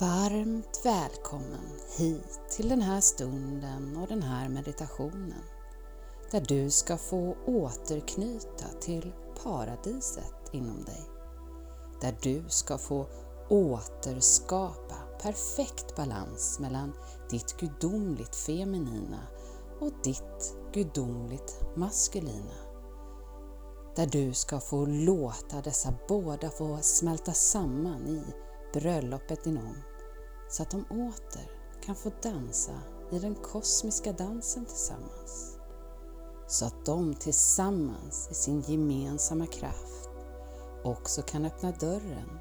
Varmt välkommen hit till den här stunden och den här meditationen där du ska få återknyta till paradiset inom dig. Där du ska få återskapa perfekt balans mellan ditt gudomligt feminina och ditt gudomligt maskulina. Där du ska få låta dessa båda få smälta samman i bröllopet inom så att de åter kan få dansa i den kosmiska dansen tillsammans. Så att de tillsammans i sin gemensamma kraft också kan öppna dörren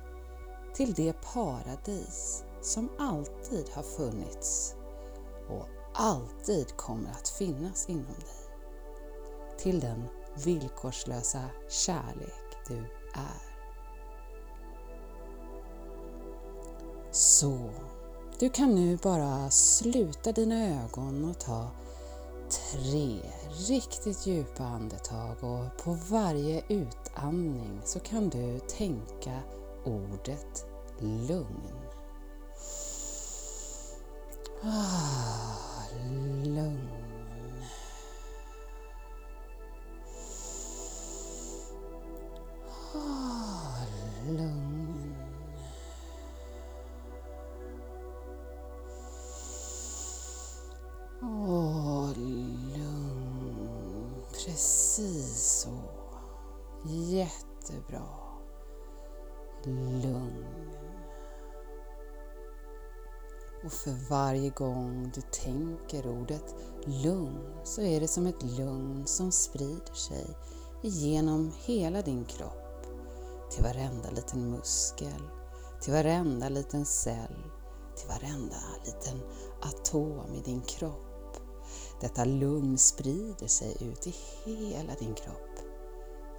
till det paradis som alltid har funnits och alltid kommer att finnas inom dig. Till den villkorslösa kärlek du är. Så, du kan nu bara sluta dina ögon och ta tre riktigt djupa andetag och på varje utandning så kan du tänka ordet lugn. Ah, varje gång du tänker ordet lugn så är det som ett lugn som sprider sig genom hela din kropp, till varenda liten muskel, till varenda liten cell, till varenda liten atom i din kropp. Detta lugn sprider sig ut i hela din kropp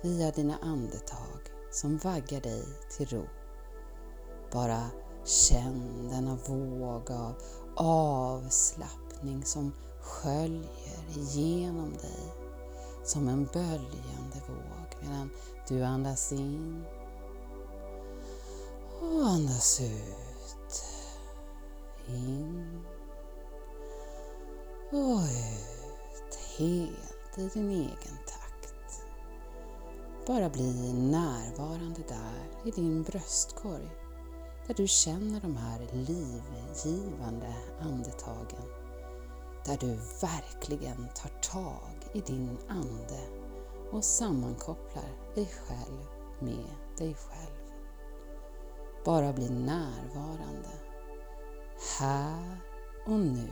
via dina andetag som vaggar dig till ro. Bara känn denna våg av avslappning som sköljer igenom dig som en böljande våg medan du andas in och andas ut. In och ut helt i din egen takt. Bara bli närvarande där i din bröstkorg där du känner de här livgivande andetagen. Där du verkligen tar tag i din ande och sammankopplar dig själv med dig själv. Bara bli närvarande här och nu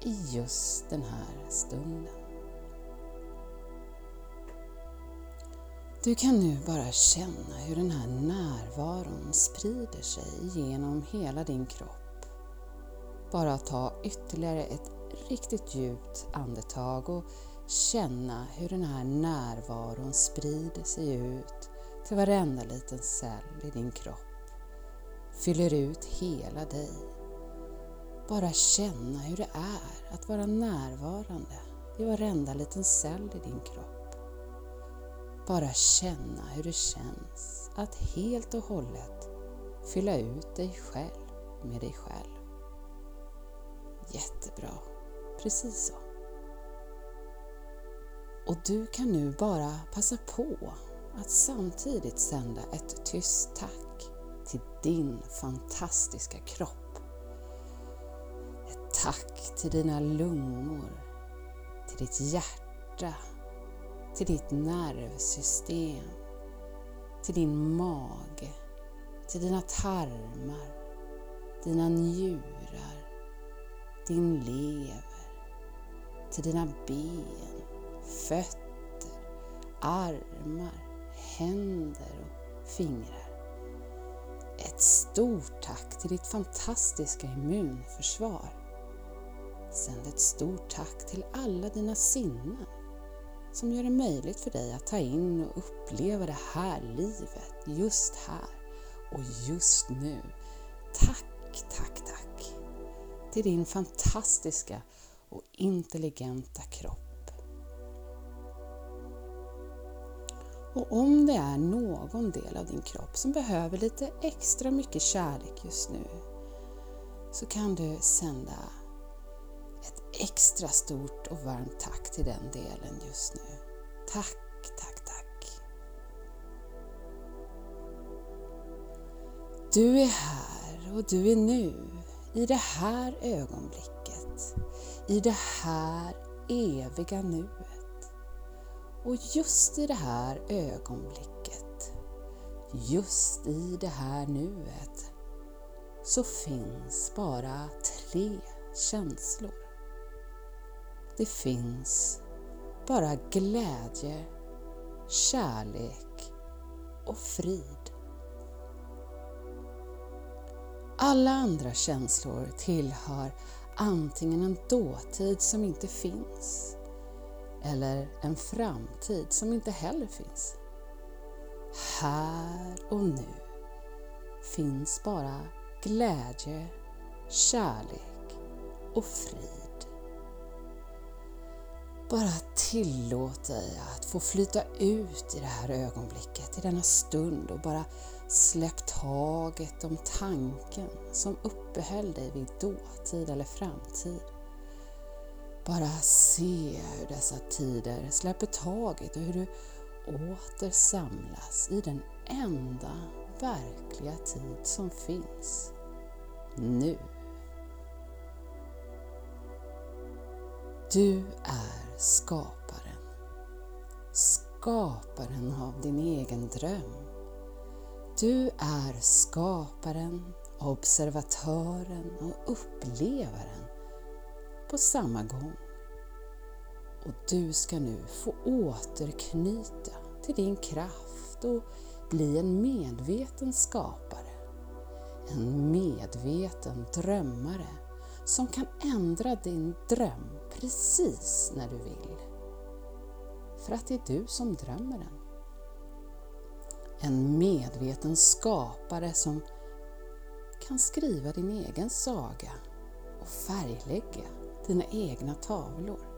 i just den här stunden. Du kan nu bara känna hur den här närvaron sprider sig genom hela din kropp. Bara ta ytterligare ett riktigt djupt andetag och känna hur den här närvaron sprider sig ut till varenda liten cell i din kropp. Fyller ut hela dig bara känna hur det är att vara närvarande i varenda liten cell i din kropp. Bara känna hur det känns att helt och hållet fylla ut dig själv med dig själv. Jättebra, precis så. Och du kan nu bara passa på att samtidigt sända ett tyst tack till din fantastiska kropp Ett Tack till dina lungor, till ditt hjärta, till ditt nervsystem, till din mage, till dina tarmar, dina njurar, din lever, till dina ben, fötter, armar, händer och fingrar. Ett stort tack till ditt fantastiska immunförsvar Sänd ett stort tack till alla dina sinnen som gör det möjligt för dig att ta in och uppleva det här livet just här och just nu. Tack, tack, tack till din fantastiska och intelligenta kropp. Och om det är någon del av din kropp som behöver lite extra mycket kärlek just nu så kan du sända extra stort och varmt tack till den delen just nu. Tack, tack, tack. Du är här och du är nu, i det här ögonblicket, i det här eviga nuet. Och just i det här ögonblicket, just i det här nuet, så finns bara tre känslor. Det finns bara glädje, kärlek och frid. Alla andra känslor tillhör antingen en dåtid som inte finns eller en framtid som inte heller finns. Här och nu finns bara glädje, kärlek och frid. Bara tillåt dig att få flyta ut i det här ögonblicket, i denna stund och bara släpp taget om tanken som uppehöll dig vid dåtid eller framtid. Bara se hur dessa tider släpper taget och hur du åter samlas i den enda verkliga tid som finns. Nu. Du är skaparen. Skaparen av din egen dröm. Du är skaparen, observatören och upplevaren på samma gång. Och du ska nu få återknyta till din kraft och bli en medveten skapare. En medveten drömmare som kan ändra din dröm precis när du vill. För att det är du som drömmer den. En medveten skapare som kan skriva din egen saga och färglägga dina egna tavlor.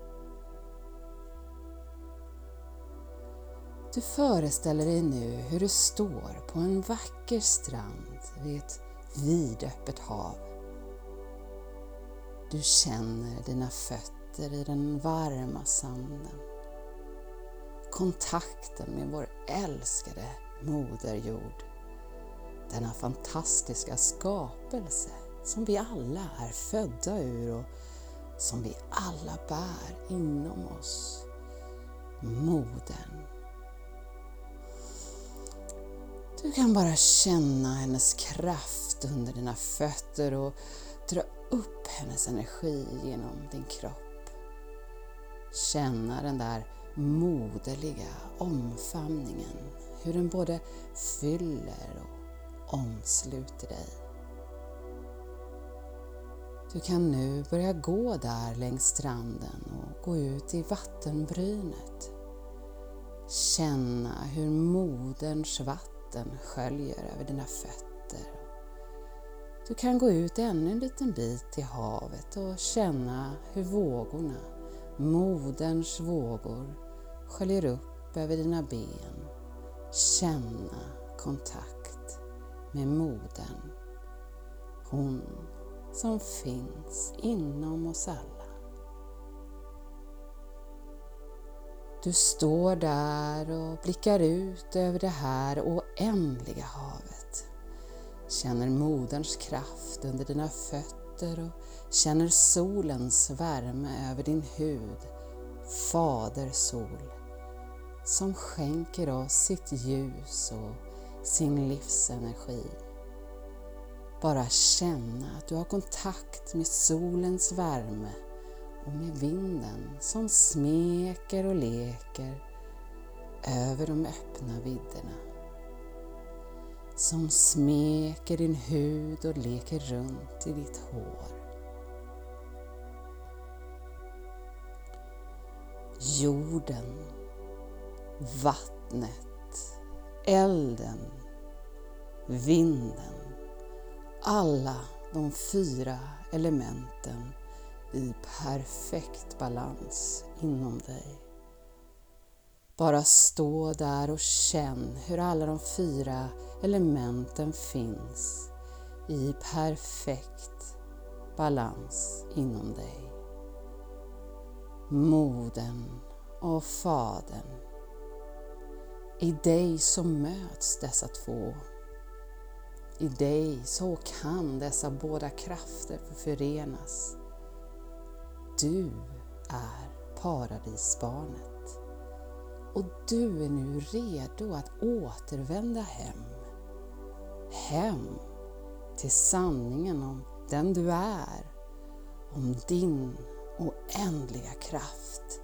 Du föreställer dig nu hur du står på en vacker strand vid ett vidöppet hav. Du känner dina fötter i den varma sanden. Kontakten med vår älskade Moder Jord. Denna fantastiska skapelse som vi alla är födda ur och som vi alla bär inom oss. Modern. Du kan bara känna hennes kraft under dina fötter och dra upp hennes energi genom din kropp. Känna den där moderliga omfamningen, hur den både fyller och omsluter dig. Du kan nu börja gå där längs stranden och gå ut i vattenbrynet. Känna hur moderns vatten sköljer över dina fötter. Du kan gå ut ännu en liten bit i havet och känna hur vågorna, moderns vågor, sköljer upp över dina ben. Känna kontakt med modern. Hon som finns inom oss alla. Du står där och blickar ut över det här oändliga havet. Känner moderns kraft under dina fötter och känner solens värme över din hud. Fader Sol, som skänker oss sitt ljus och sin livsenergi. Bara känna att du har kontakt med solens värme och med vinden som smeker och leker över de öppna vidderna. Som smeker din hud och leker runt i ditt hår. Jorden, vattnet, elden, vinden alla de fyra elementen i perfekt balans inom dig. Bara stå där och känn hur alla de fyra elementen finns i perfekt balans inom dig. Moden och Fadern. I dig så möts dessa två. I dig så kan dessa båda krafter förenas. Du är paradisbarnet och du är nu redo att återvända hem. Hem till sanningen om den du är, om din oändliga kraft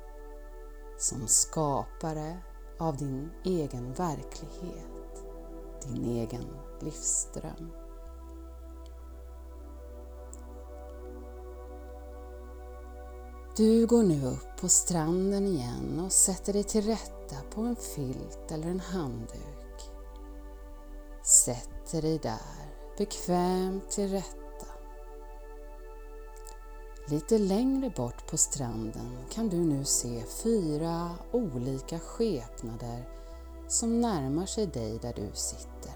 som skapare av din egen verklighet, din egen livsdröm. Du går nu upp på stranden igen och sätter dig till rätta på en filt eller en handduk. Sätter dig där bekvämt till rätta Lite längre bort på stranden kan du nu se fyra olika skepnader som närmar sig dig där du sitter.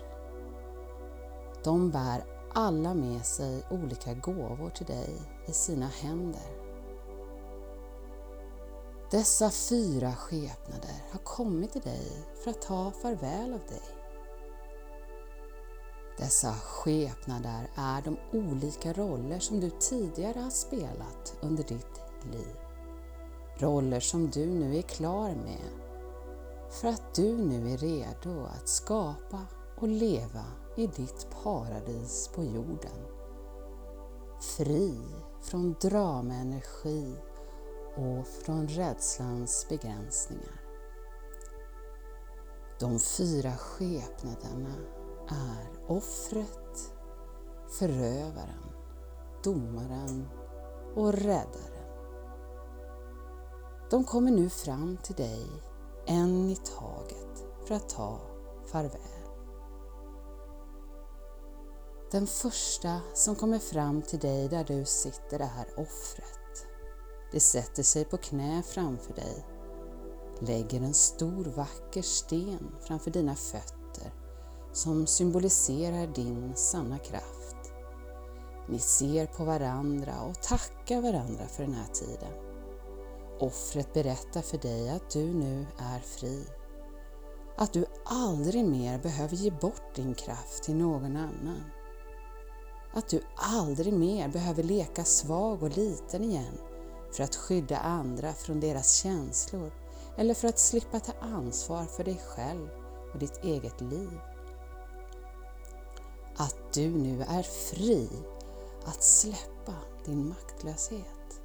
De bär alla med sig olika gåvor till dig i sina händer. Dessa fyra skepnader har kommit till dig för att ta farväl av dig. Dessa skepnader är de olika roller som du tidigare har spelat under ditt liv. Roller som du nu är klar med för att du nu är redo att skapa och leva i ditt paradis på jorden. Fri från dramaenergi och från rädslans begränsningar. De fyra skepnaderna är offret, förövaren, domaren och räddaren. De kommer nu fram till dig en i taget för att ta farväl. Den första som kommer fram till dig där du sitter är offret. Det sätter sig på knä framför dig, lägger en stor vacker sten framför dina fötter som symboliserar din sanna kraft. Ni ser på varandra och tackar varandra för den här tiden. Offret berättar för dig att du nu är fri. Att du aldrig mer behöver ge bort din kraft till någon annan. Att du aldrig mer behöver leka svag och liten igen för att skydda andra från deras känslor eller för att slippa ta ansvar för dig själv och ditt eget liv att du nu är fri att släppa din maktlöshet.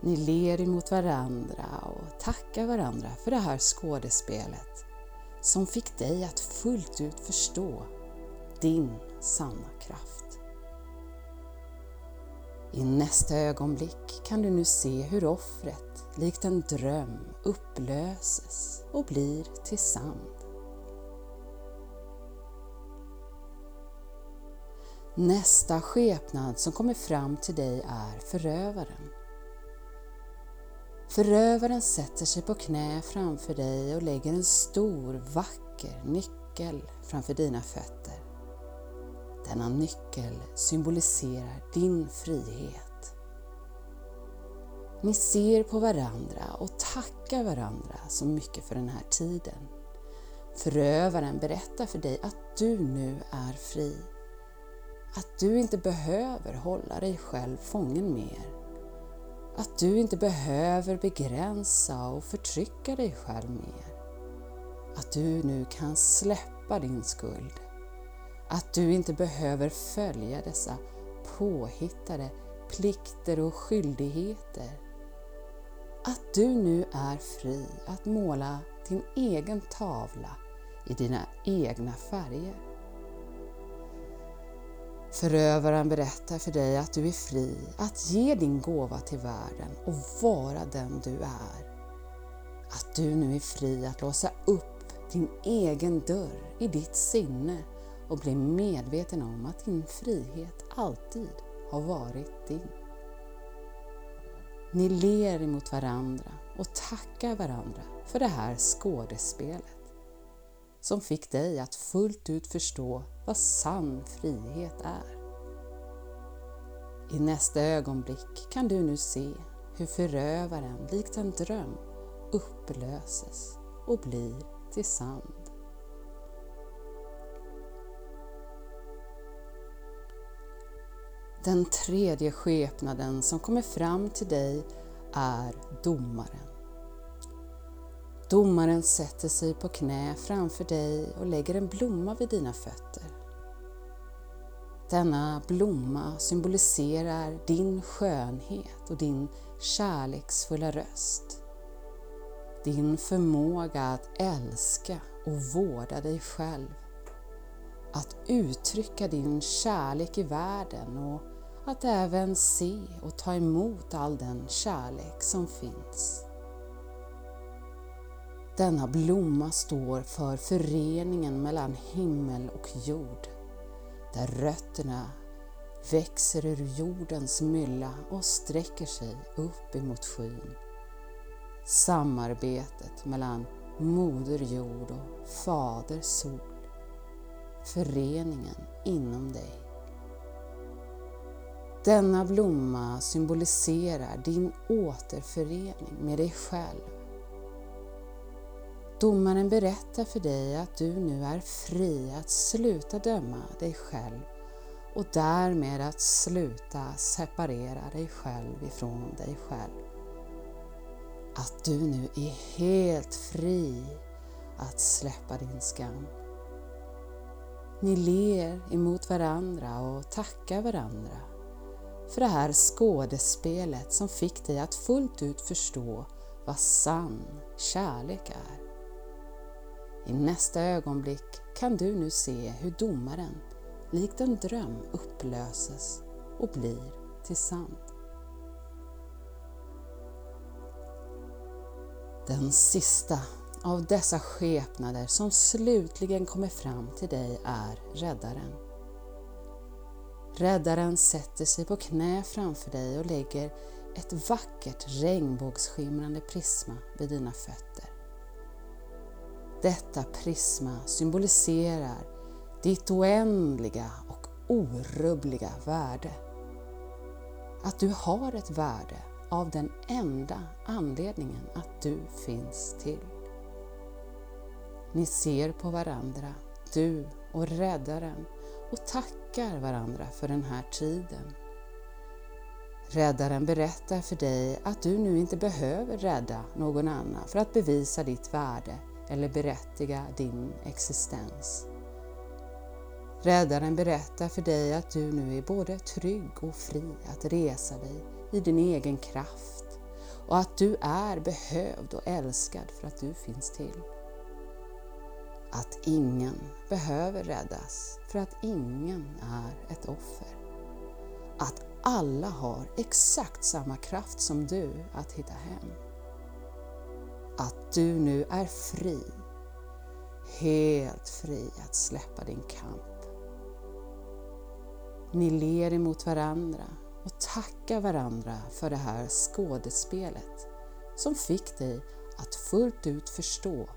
Ni ler emot varandra och tackar varandra för det här skådespelet som fick dig att fullt ut förstå din sanna kraft. I nästa ögonblick kan du nu se hur offret likt en dröm upplöses och blir till sand. Nästa skepnad som kommer fram till dig är förövaren. Förövaren sätter sig på knä framför dig och lägger en stor vacker nyckel framför dina fötter. Denna nyckel symboliserar din frihet. Ni ser på varandra och tackar varandra så mycket för den här tiden. Förövaren berättar för dig att du nu är fri att du inte behöver hålla dig själv fången mer. Att du inte behöver begränsa och förtrycka dig själv mer. Att du nu kan släppa din skuld. Att du inte behöver följa dessa påhittade plikter och skyldigheter. Att du nu är fri att måla din egen tavla i dina egna färger. Förövaren berättar för dig att du är fri att ge din gåva till världen och vara den du är. Att du nu är fri att låsa upp din egen dörr i ditt sinne och bli medveten om att din frihet alltid har varit din. Ni ler emot varandra och tackar varandra för det här skådespelet som fick dig att fullt ut förstå vad sann frihet är. I nästa ögonblick kan du nu se hur förövaren likt en dröm upplöses och blir till sand. Den tredje skepnaden som kommer fram till dig är domaren. Domaren sätter sig på knä framför dig och lägger en blomma vid dina fötter. Denna blomma symboliserar din skönhet och din kärleksfulla röst. Din förmåga att älska och vårda dig själv. Att uttrycka din kärlek i världen och att även se och ta emot all den kärlek som finns. Denna blomma står för föreningen mellan himmel och jord, där rötterna växer ur jordens mylla och sträcker sig upp emot skyn. Samarbetet mellan Moder Jord och Fader Sol. Föreningen inom dig. Denna blomma symboliserar din återförening med dig själv. Domaren berättar för dig att du nu är fri att sluta döma dig själv och därmed att sluta separera dig själv ifrån dig själv. Att du nu är helt fri att släppa din skam. Ni ler emot varandra och tackar varandra för det här skådespelet som fick dig att fullt ut förstå vad sann kärlek är. I nästa ögonblick kan du nu se hur domaren, likt en dröm, upplöses och blir till sand. Den sista av dessa skepnader som slutligen kommer fram till dig är Räddaren. Räddaren sätter sig på knä framför dig och lägger ett vackert regnbågsskimrande prisma vid dina fötter. Detta prisma symboliserar ditt oändliga och orubbliga värde. Att du har ett värde av den enda anledningen att du finns till. Ni ser på varandra, du och Räddaren, och tackar varandra för den här tiden. Räddaren berättar för dig att du nu inte behöver rädda någon annan för att bevisa ditt värde eller berättiga din existens. Räddaren berättar för dig att du nu är både trygg och fri att resa dig i din egen kraft och att du är behövd och älskad för att du finns till. Att ingen behöver räddas för att ingen är ett offer. Att alla har exakt samma kraft som du att hitta hem. Att du nu är fri, helt fri att släppa din kamp. Ni ler emot varandra och tackar varandra för det här skådespelet som fick dig att fullt ut förstå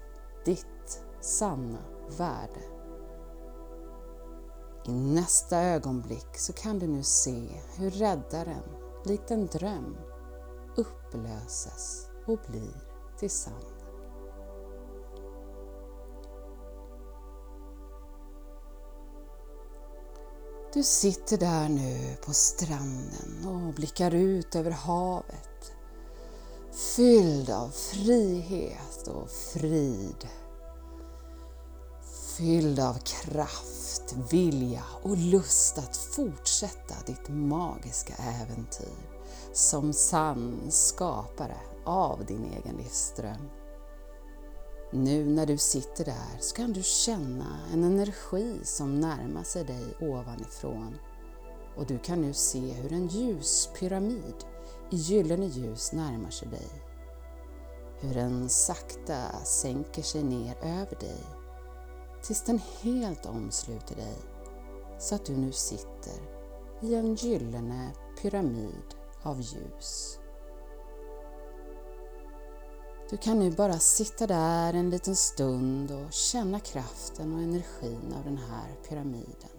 ditt sanna värde. I nästa ögonblick så kan du nu se hur räddaren, likt en dröm, upplöses och blir till sand. Du sitter där nu på stranden och blickar ut över havet fylld av frihet och frid. Fylld av kraft, vilja och lust att fortsätta ditt magiska äventyr som sann skapare av din egen livsdröm. Nu när du sitter där så kan du känna en energi som närmar sig dig ovanifrån och du kan nu se hur en ljuspyramid i gyllene ljus närmar sig dig. Hur den sakta sänker sig ner över dig tills den helt omsluter dig så att du nu sitter i en gyllene pyramid av ljus. Du kan nu bara sitta där en liten stund och känna kraften och energin av den här pyramiden.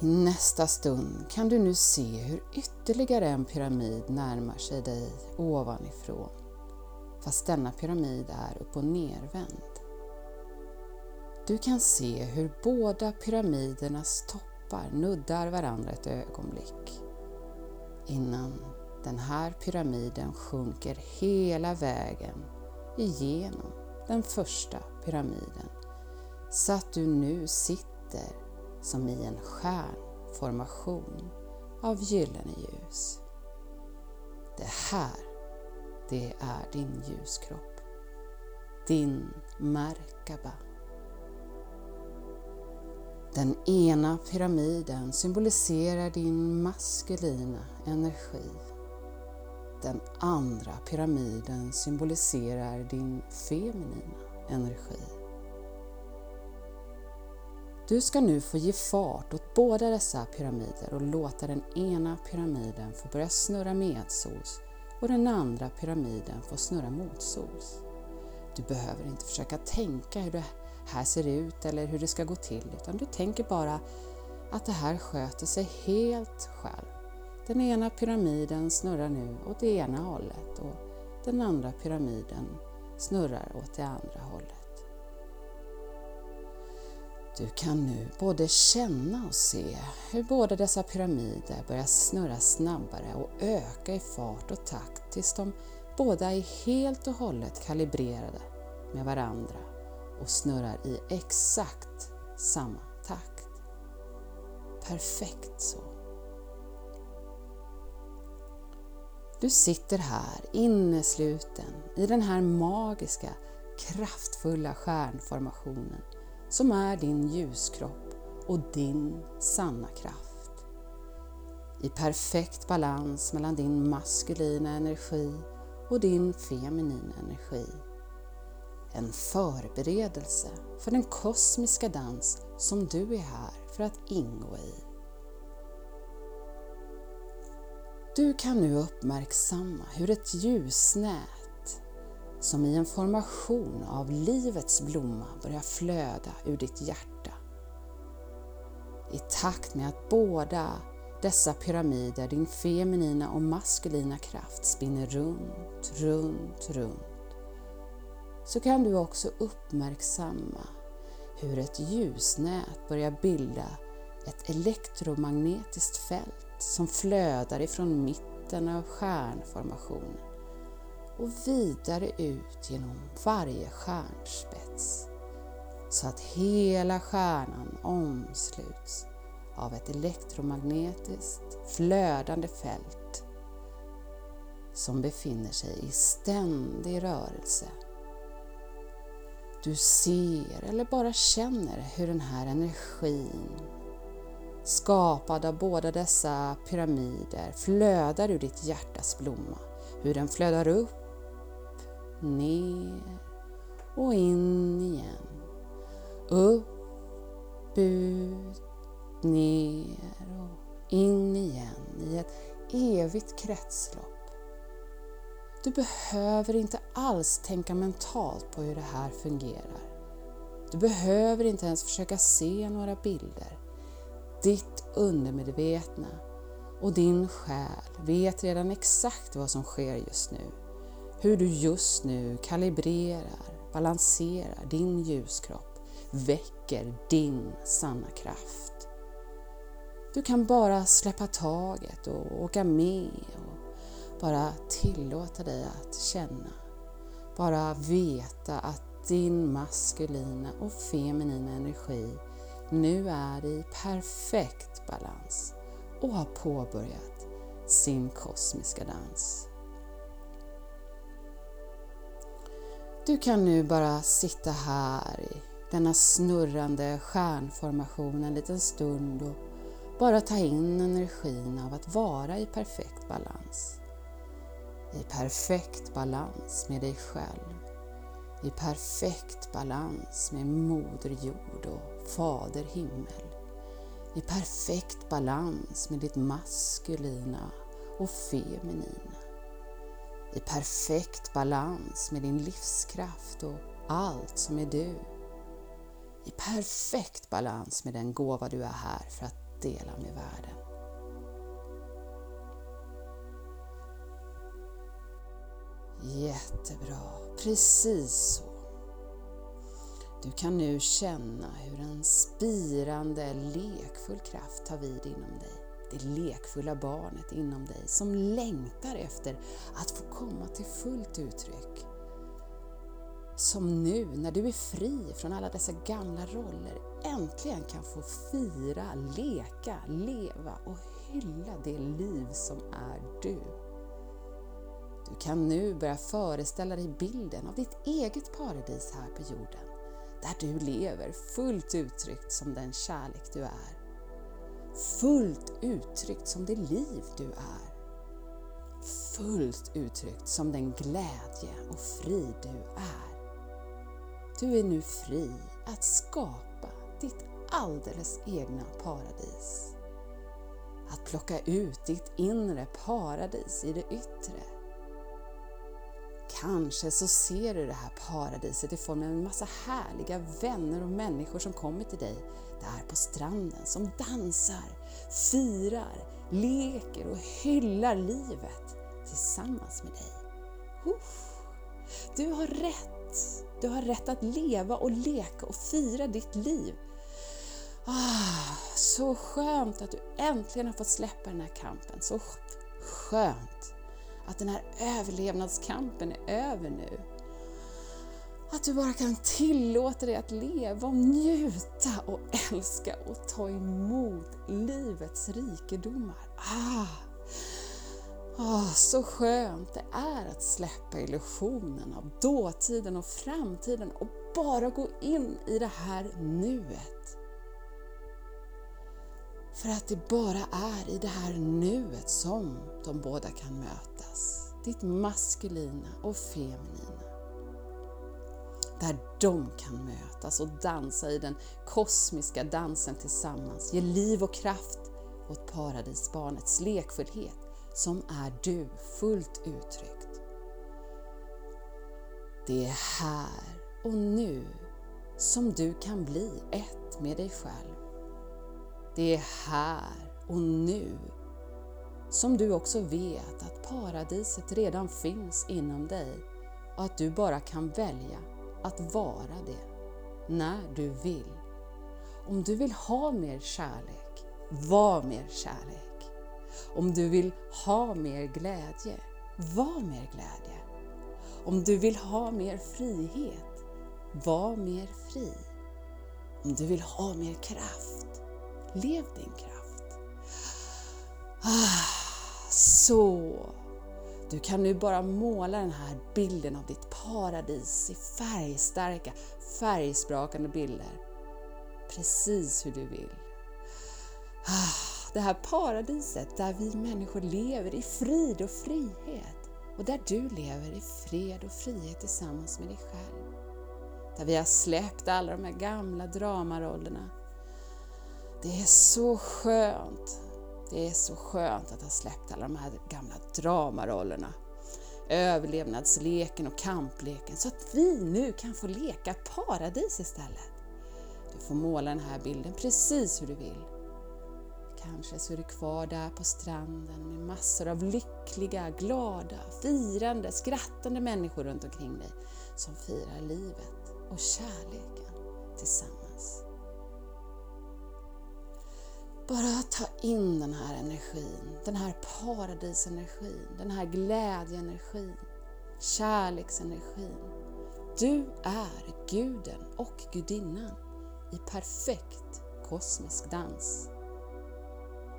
I nästa stund kan du nu se hur ytterligare en pyramid närmar sig dig ovanifrån, fast denna pyramid är upp och nervänd. Du kan se hur båda pyramidernas topp läppar nuddar varandra ett ögonblick innan den här pyramiden sjunker hela vägen igenom den första pyramiden så att du nu sitter som i en stjärnformation av gyllene ljus. Det här, det är din ljuskropp. Din Merkaba. Den ena pyramiden symboliserar din maskulina energi. Den andra pyramiden symboliserar din feminina energi. Du ska nu få ge fart åt båda dessa pyramider och låta den ena pyramiden få börja snurra medsols och den andra pyramiden få snurra motsols. Du behöver inte försöka tänka hur det här ser ut eller hur det ska gå till utan du tänker bara att det här sköter sig helt själv. Den ena pyramiden snurrar nu åt det ena hållet och den andra pyramiden snurrar åt det andra hållet. Du kan nu både känna och se hur båda dessa pyramider börjar snurra snabbare och öka i fart och takt tills de båda är helt och hållet kalibrerade med varandra och snurrar i exakt samma takt. Perfekt så. Du sitter här innesluten i den här magiska, kraftfulla stjärnformationen som är din ljuskropp och din sanna kraft. I perfekt balans mellan din maskulina energi och din feminina energi. En förberedelse för den kosmiska dans som du är här för att ingå i. Du kan nu uppmärksamma hur ett ljusnät som i en formation av livets blomma börjar flöda ur ditt hjärta. I takt med att båda dessa pyramider, din feminina och maskulina kraft, spinner runt, runt, runt, så kan du också uppmärksamma hur ett ljusnät börjar bilda ett elektromagnetiskt fält som flödar ifrån mitten av stjärnformationen och vidare ut genom varje stjärnspets så att hela stjärnan omsluts av ett elektromagnetiskt flödande fält som befinner sig i ständig rörelse. Du ser eller bara känner hur den här energin skapad av båda dessa pyramider flödar ur ditt hjärtas blomma. Hur den flödar upp ner och in igen. Upp, ut, ner och in igen i ett evigt kretslopp. Du behöver inte alls tänka mentalt på hur det här fungerar. Du behöver inte ens försöka se några bilder. Ditt undermedvetna och din själ vet redan exakt vad som sker just nu hur du just nu kalibrerar, balanserar din ljuskropp, väcker din sanna kraft. Du kan bara släppa taget och åka med och bara tillåta dig att känna. Bara veta att din maskulina och feminina energi nu är i perfekt balans och har påbörjat sin kosmiska dans. Du kan nu bara sitta här i denna snurrande stjärnformation en liten stund och bara ta in energin av att vara i perfekt balans. I perfekt balans med dig själv. I perfekt balans med Moder Jord och Fader Himmel. I perfekt balans med ditt maskulina och feminina i perfekt balans med din livskraft och allt som är du. I perfekt balans med den gåva du är här för att dela med världen. Jättebra, precis så. Du kan nu känna hur en spirande, lekfull kraft tar vid inom dig. Det lekfulla barnet inom dig som längtar efter att få komma till fullt uttryck. Som nu, när du är fri från alla dessa gamla roller, äntligen kan få fira, leka, leva och hylla det liv som är du. Du kan nu börja föreställa dig bilden av ditt eget paradis här på jorden, där du lever fullt uttryckt som den kärlek du är. Fullt uttryckt som det liv du är. Fullt uttryckt som den glädje och frid du är. Du är nu fri att skapa ditt alldeles egna paradis. Att plocka ut ditt inre paradis i det yttre Kanske så ser du det här paradiset i form av en massa härliga vänner och människor som kommer till dig där på stranden, som dansar, firar, leker och hyllar livet tillsammans med dig. Du har rätt! Du har rätt att leva och leka och fira ditt liv. Ah, så skönt att du äntligen har fått släppa den här kampen. Så skönt att den här överlevnadskampen är över nu. Att du bara kan tillåta dig att leva och njuta och älska och ta emot livets rikedomar. Ah. Oh, så skönt det är att släppa illusionen av dåtiden och framtiden och bara gå in i det här nuet. För att det bara är i det här nuet som de båda kan mötas. Ditt maskulina och feminina. Där de kan mötas och dansa i den kosmiska dansen tillsammans. Ge liv och kraft åt paradisbarnets lekfullhet som är du fullt uttryckt. Det är här och nu som du kan bli ett med dig själv det är här och nu som du också vet att paradiset redan finns inom dig och att du bara kan välja att vara det när du vill. Om du vill ha mer kärlek, var mer kärlek. Om du vill ha mer glädje, var mer glädje. Om du vill ha mer frihet, var mer fri. Om du vill ha mer kraft, Lev din kraft. Ah. Så. Du kan nu bara måla den här bilden av ditt paradis i färgstarka, färgsprakande bilder. Precis hur du vill. Ah, det här paradiset där vi människor lever i frid och frihet och där du lever i fred och frihet tillsammans med dig själv. Där vi har släppt alla de här gamla dramarollerna det är så skönt. Det är så skönt att ha släppt alla de här gamla dramarollerna. Överlevnadsleken och kampleken så att vi nu kan få leka paradis istället. Du får måla den här bilden precis hur du vill. Kanske så är du kvar där på stranden med massor av lyckliga, glada, firande, skrattande människor runt omkring dig som firar livet och kärleken tillsammans. Bara ta in den här energin, den här paradisenergin, den här glädjeenergin, kärleksenergin. Du är guden och gudinnan i perfekt kosmisk dans.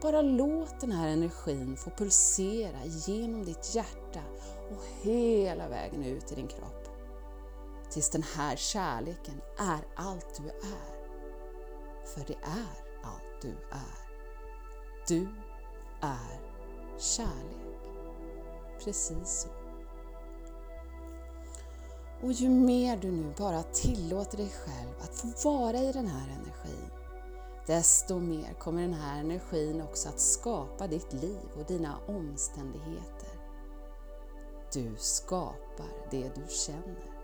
Bara låt den här energin få pulsera genom ditt hjärta och hela vägen ut i din kropp. Tills den här kärleken är allt du är. För det är du är. Du är kärlek. Precis så. Och ju mer du nu bara tillåter dig själv att få vara i den här energin, desto mer kommer den här energin också att skapa ditt liv och dina omständigheter. Du skapar det du känner.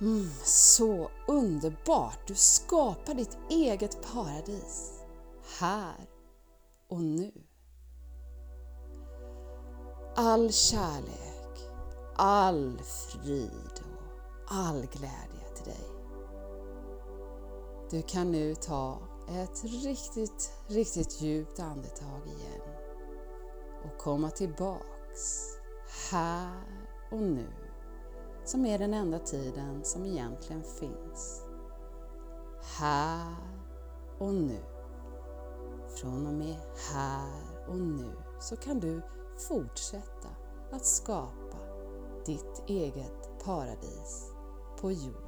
Mm, så underbart! Du skapar ditt eget paradis. här och nu. All kärlek, all frid och all glädje till dig. Du kan nu ta ett riktigt, riktigt djupt andetag igen och komma tillbaks här och nu som är den enda tiden som egentligen finns. Här och nu. Från och med här och nu så kan du fortsätta att skapa ditt eget paradis på jorden.